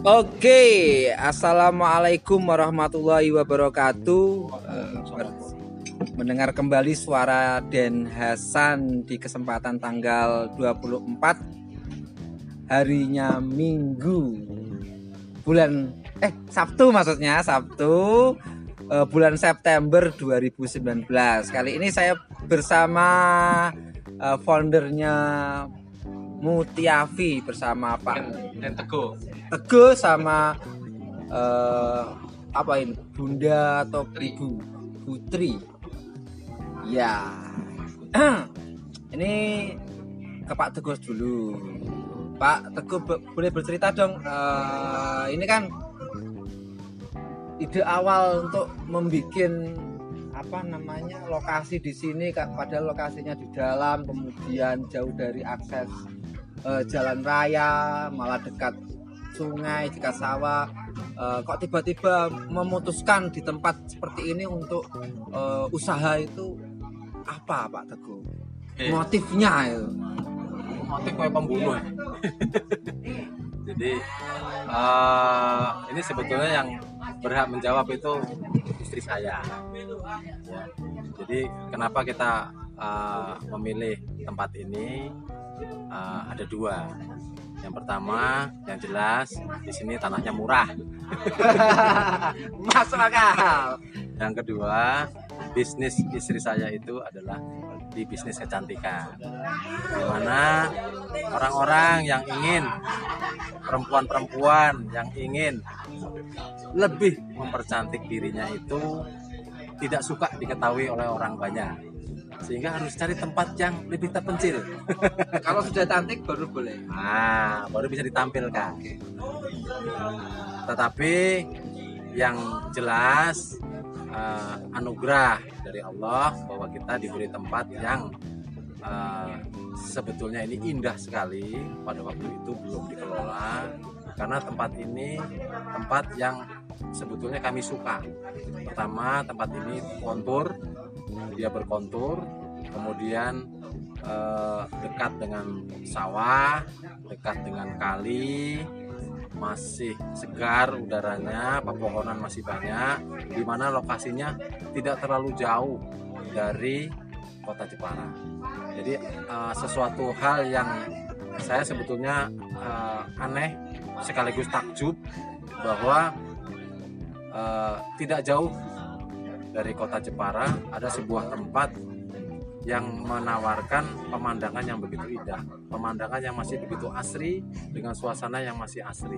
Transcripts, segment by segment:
Oke, assalamualaikum warahmatullahi wabarakatuh. Eh, mendengar kembali suara Den Hasan di kesempatan tanggal 24 harinya Minggu bulan eh Sabtu maksudnya Sabtu eh, bulan September 2019. Kali ini saya bersama eh, foundernya Mutiafi bersama Pak dan teguh Teguh sama eh, apa ini Bunda atau Ibu Putri. Ya. ini ke Pak Teguh dulu. Pak Teguh boleh bercerita dong. eh, ini kan ide awal untuk membuat apa namanya lokasi di sini padahal lokasinya di dalam kemudian jauh dari akses eh, jalan raya malah dekat sungai dekat sawah. Eh, kok tiba-tiba memutuskan di tempat seperti ini untuk eh, usaha itu apa Pak Teguh? Motifnya itu motif kayak pembunuh. Ya. jadi eh, ini sebetulnya yang berhak menjawab itu istri saya. Ya. jadi kenapa kita eh, memilih tempat ini Eh, ada dua. Yang pertama yang jelas di sini tanahnya murah. Masuk akal. Yang kedua bisnis istri saya itu adalah di bisnis kecantikan. Di mana orang-orang yang ingin perempuan-perempuan yang ingin lebih mempercantik dirinya itu tidak suka diketahui oleh orang banyak sehingga harus cari tempat yang lebih terpencil. Kalau sudah cantik baru boleh. Nah baru bisa ditampilkan. Tetapi yang jelas eh, anugerah dari Allah bahwa kita diberi tempat yang eh, sebetulnya ini indah sekali pada waktu itu belum dikelola. Karena tempat ini tempat yang sebetulnya kami suka. Pertama tempat ini kontur dia berkontur kemudian eh, dekat dengan sawah dekat dengan kali masih segar udaranya, pepohonan masih banyak, di mana lokasinya tidak terlalu jauh dari kota Jepara. Jadi eh, sesuatu hal yang saya sebetulnya eh, aneh sekaligus takjub bahwa eh, tidak jauh dari kota Jepara ada sebuah tempat yang menawarkan pemandangan yang begitu indah, pemandangan yang masih begitu asri dengan suasana yang masih asri.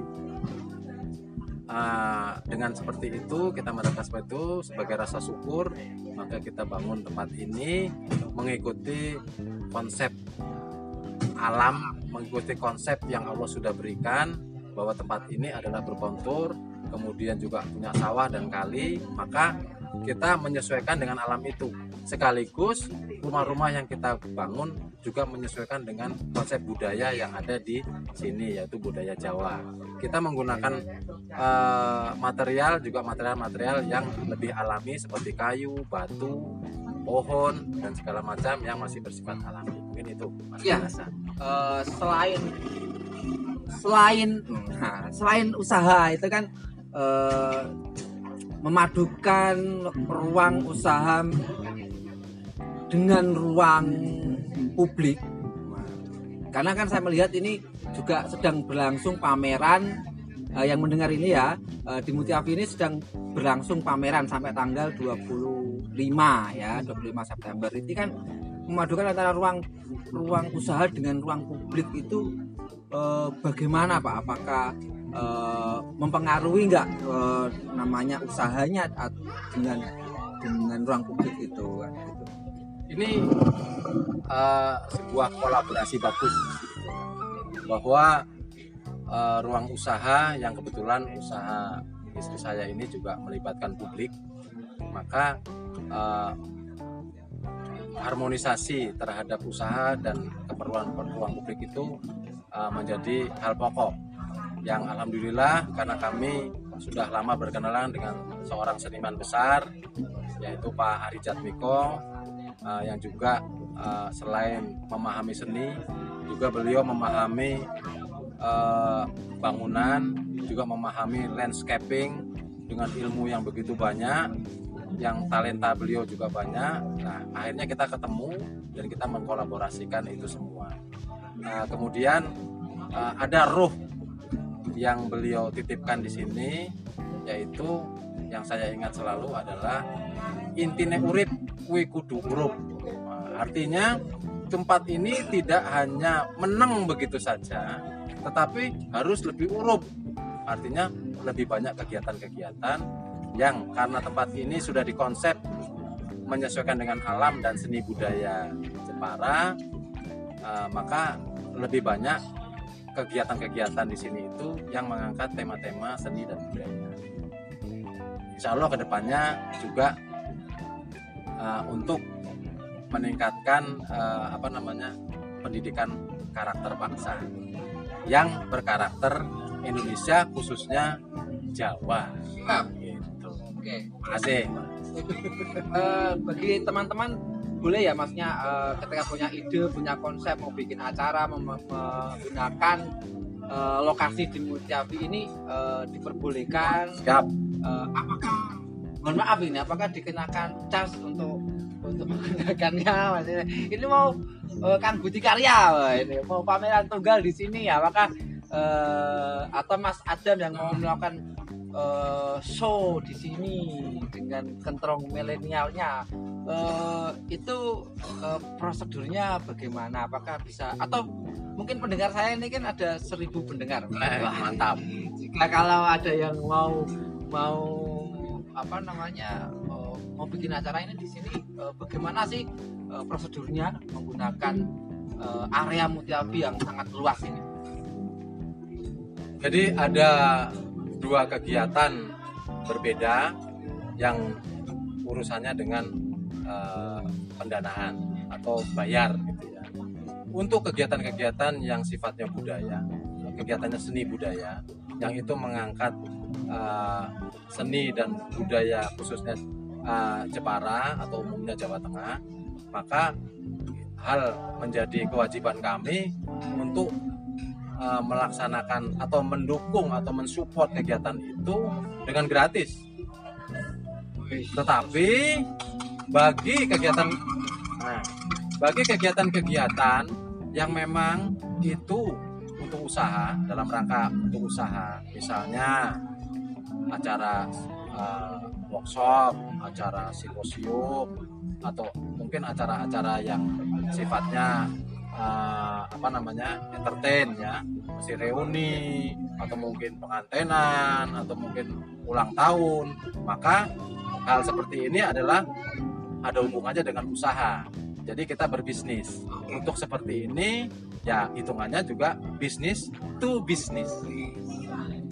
Ah, dengan seperti itu kita mendapatkan seperti itu sebagai rasa syukur. Maka kita bangun tempat ini mengikuti konsep alam mengikuti konsep yang Allah sudah berikan bahwa tempat ini adalah berkontur kemudian juga punya sawah dan kali. Maka kita menyesuaikan dengan alam itu sekaligus rumah-rumah yang kita bangun juga menyesuaikan dengan konsep budaya yang ada di sini yaitu budaya Jawa kita menggunakan eh, material juga material-material yang lebih alami seperti kayu, batu, pohon dan segala macam yang masih bersifat alami mungkin itu Mas. Hasan. Eh, selain selain nah, selain usaha itu kan eh, memadukan ruang usaha dengan ruang publik karena kan saya melihat ini juga sedang berlangsung pameran eh, yang mendengar ini ya eh, di Mutiafi ini sedang berlangsung pameran sampai tanggal 25 ya 25 September ini kan memadukan antara ruang ruang usaha dengan ruang publik itu eh, bagaimana Pak? Apakah eh, mempengaruhi nggak eh, namanya usahanya dengan dengan ruang publik itu? kan, gitu. ini eh, sebuah kolaborasi bagus bahwa eh, ruang usaha yang kebetulan usaha istri saya ini juga melibatkan publik maka eh, harmonisasi terhadap usaha dan keperluan ruang publik itu eh, menjadi hal pokok yang alhamdulillah karena kami sudah lama berkenalan dengan seorang seniman besar yaitu Pak Ari Jatmiko uh, yang juga uh, selain memahami seni juga beliau memahami uh, bangunan juga memahami landscaping dengan ilmu yang begitu banyak yang talenta beliau juga banyak. Nah akhirnya kita ketemu dan kita mengkolaborasikan itu semua. Nah, kemudian uh, ada ruh yang beliau titipkan di sini yaitu yang saya ingat selalu adalah intine urip kuwi kudu urup nah, artinya tempat ini tidak hanya menang begitu saja tetapi harus lebih urup. Artinya lebih banyak kegiatan-kegiatan yang karena tempat ini sudah dikonsep menyesuaikan dengan alam dan seni budaya Jepara uh, maka lebih banyak kegiatan-kegiatan di sini itu yang mengangkat tema-tema seni dan budaya. Insya Allah ke depannya juga uh, untuk meningkatkan uh, apa namanya pendidikan karakter bangsa yang berkarakter Indonesia khususnya Jawa. Nah, Gitu. Oke. Makasih. Eh, bagi teman-teman boleh ya maksudnya eh, ketika punya ide, punya konsep mau bikin acara mem- menggunakan eh, lokasi di Mutiapi ini eh, diperbolehkan. Siap. Eh, apakah mohon maaf ini apakah dikenakan cas untuk untuk menggunakannya? Maksudnya ini mau eh, Kang Budi Karya wah, ini mau pameran tunggal di sini ya apakah eh, atau Mas Adam yang mau melakukan eh, show di sini dengan kentrong milenialnya eh, itu eh, prosedurnya bagaimana? Apakah bisa atau mungkin pendengar saya ini kan ada seribu pendengar. Wah, mantap. jika kalau ada yang mau mau apa namanya eh, mau bikin acara ini di sini eh, bagaimana sih eh, prosedurnya menggunakan eh, area Mutiapi yang sangat luas ini? Jadi ada dua kegiatan berbeda yang urusannya dengan eh, pendanaan atau bayar gitu ya. Untuk kegiatan-kegiatan yang sifatnya budaya, kegiatannya seni budaya, yang itu mengangkat eh, seni dan budaya khususnya eh, Jepara atau umumnya Jawa Tengah, maka hal menjadi kewajiban kami untuk uh, melaksanakan atau mendukung atau mensupport kegiatan itu dengan gratis. Tetapi bagi kegiatan nah, bagi kegiatan-kegiatan yang memang itu untuk usaha dalam rangka untuk usaha, misalnya acara uh, workshop, acara simposium atau mungkin acara-acara yang sifatnya uh, apa namanya entertain ya. Masih reuni atau mungkin pengantenan atau mungkin ulang tahun. Maka hal seperti ini adalah ada hubungannya dengan usaha. Jadi kita berbisnis. Untuk seperti ini ya hitungannya juga bisnis to bisnis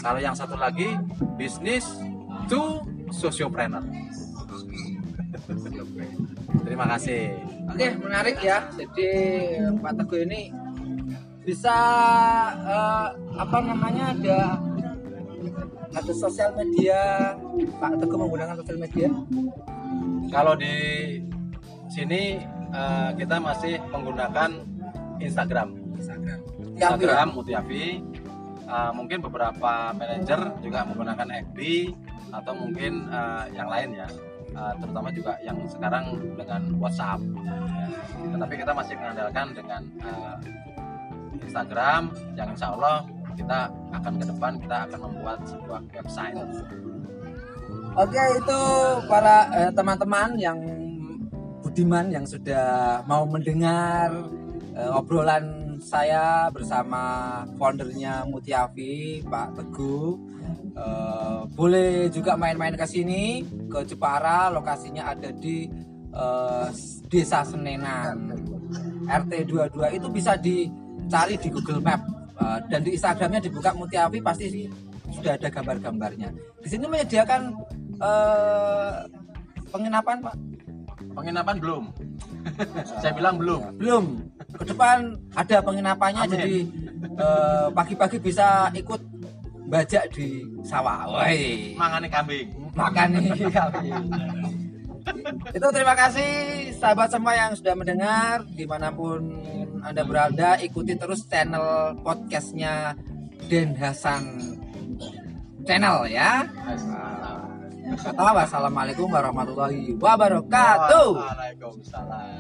kalau yang satu lagi bisnis to sociopreneur. Terima kasih. Oke, menarik ya. Jadi Pak Teguh ini bisa eh, apa namanya ada ada sosial media. Pak Teguh menggunakan sosial media. Kalau di sini eh, kita masih menggunakan Instagram. Instagram. Instagram Mutiafi. Eh, mungkin beberapa manajer juga menggunakan FB atau mungkin eh, yang lain ya. Eh, terutama juga yang sekarang dengan WhatsApp. Ya. Tetapi kita masih mengandalkan dengan eh, Instagram yang insya Allah kita akan ke depan kita akan membuat sebuah website. Oke, itu para eh, teman-teman yang budiman yang sudah mau mendengar eh, obrolan saya bersama foundernya Mutiafi, Pak Teguh. Eh, boleh juga main-main ke sini ke Jepara, lokasinya ada di eh, Desa Senenan. RT 22 itu bisa dicari di Google Map Eh, dan di Instagramnya dibuka Mutiafi pasti sudah ada gambar-gambarnya. Di sini menyediakan eh, penginapan Pak? Penginapan belum. Saya bilang belum. Belum. Ke depan ada penginapannya Amin. jadi eh, pagi-pagi bisa ikut bajak di sawah. Woi. Mangane kambing. Makan nih kali. Itu terima kasih sahabat semua yang sudah mendengar di mana pun anda berada ikuti terus channel podcastnya Den Hasan channel ya. Kata wassalamualaikum warahmatullahi wabarakatuh. Waalaikumsalam.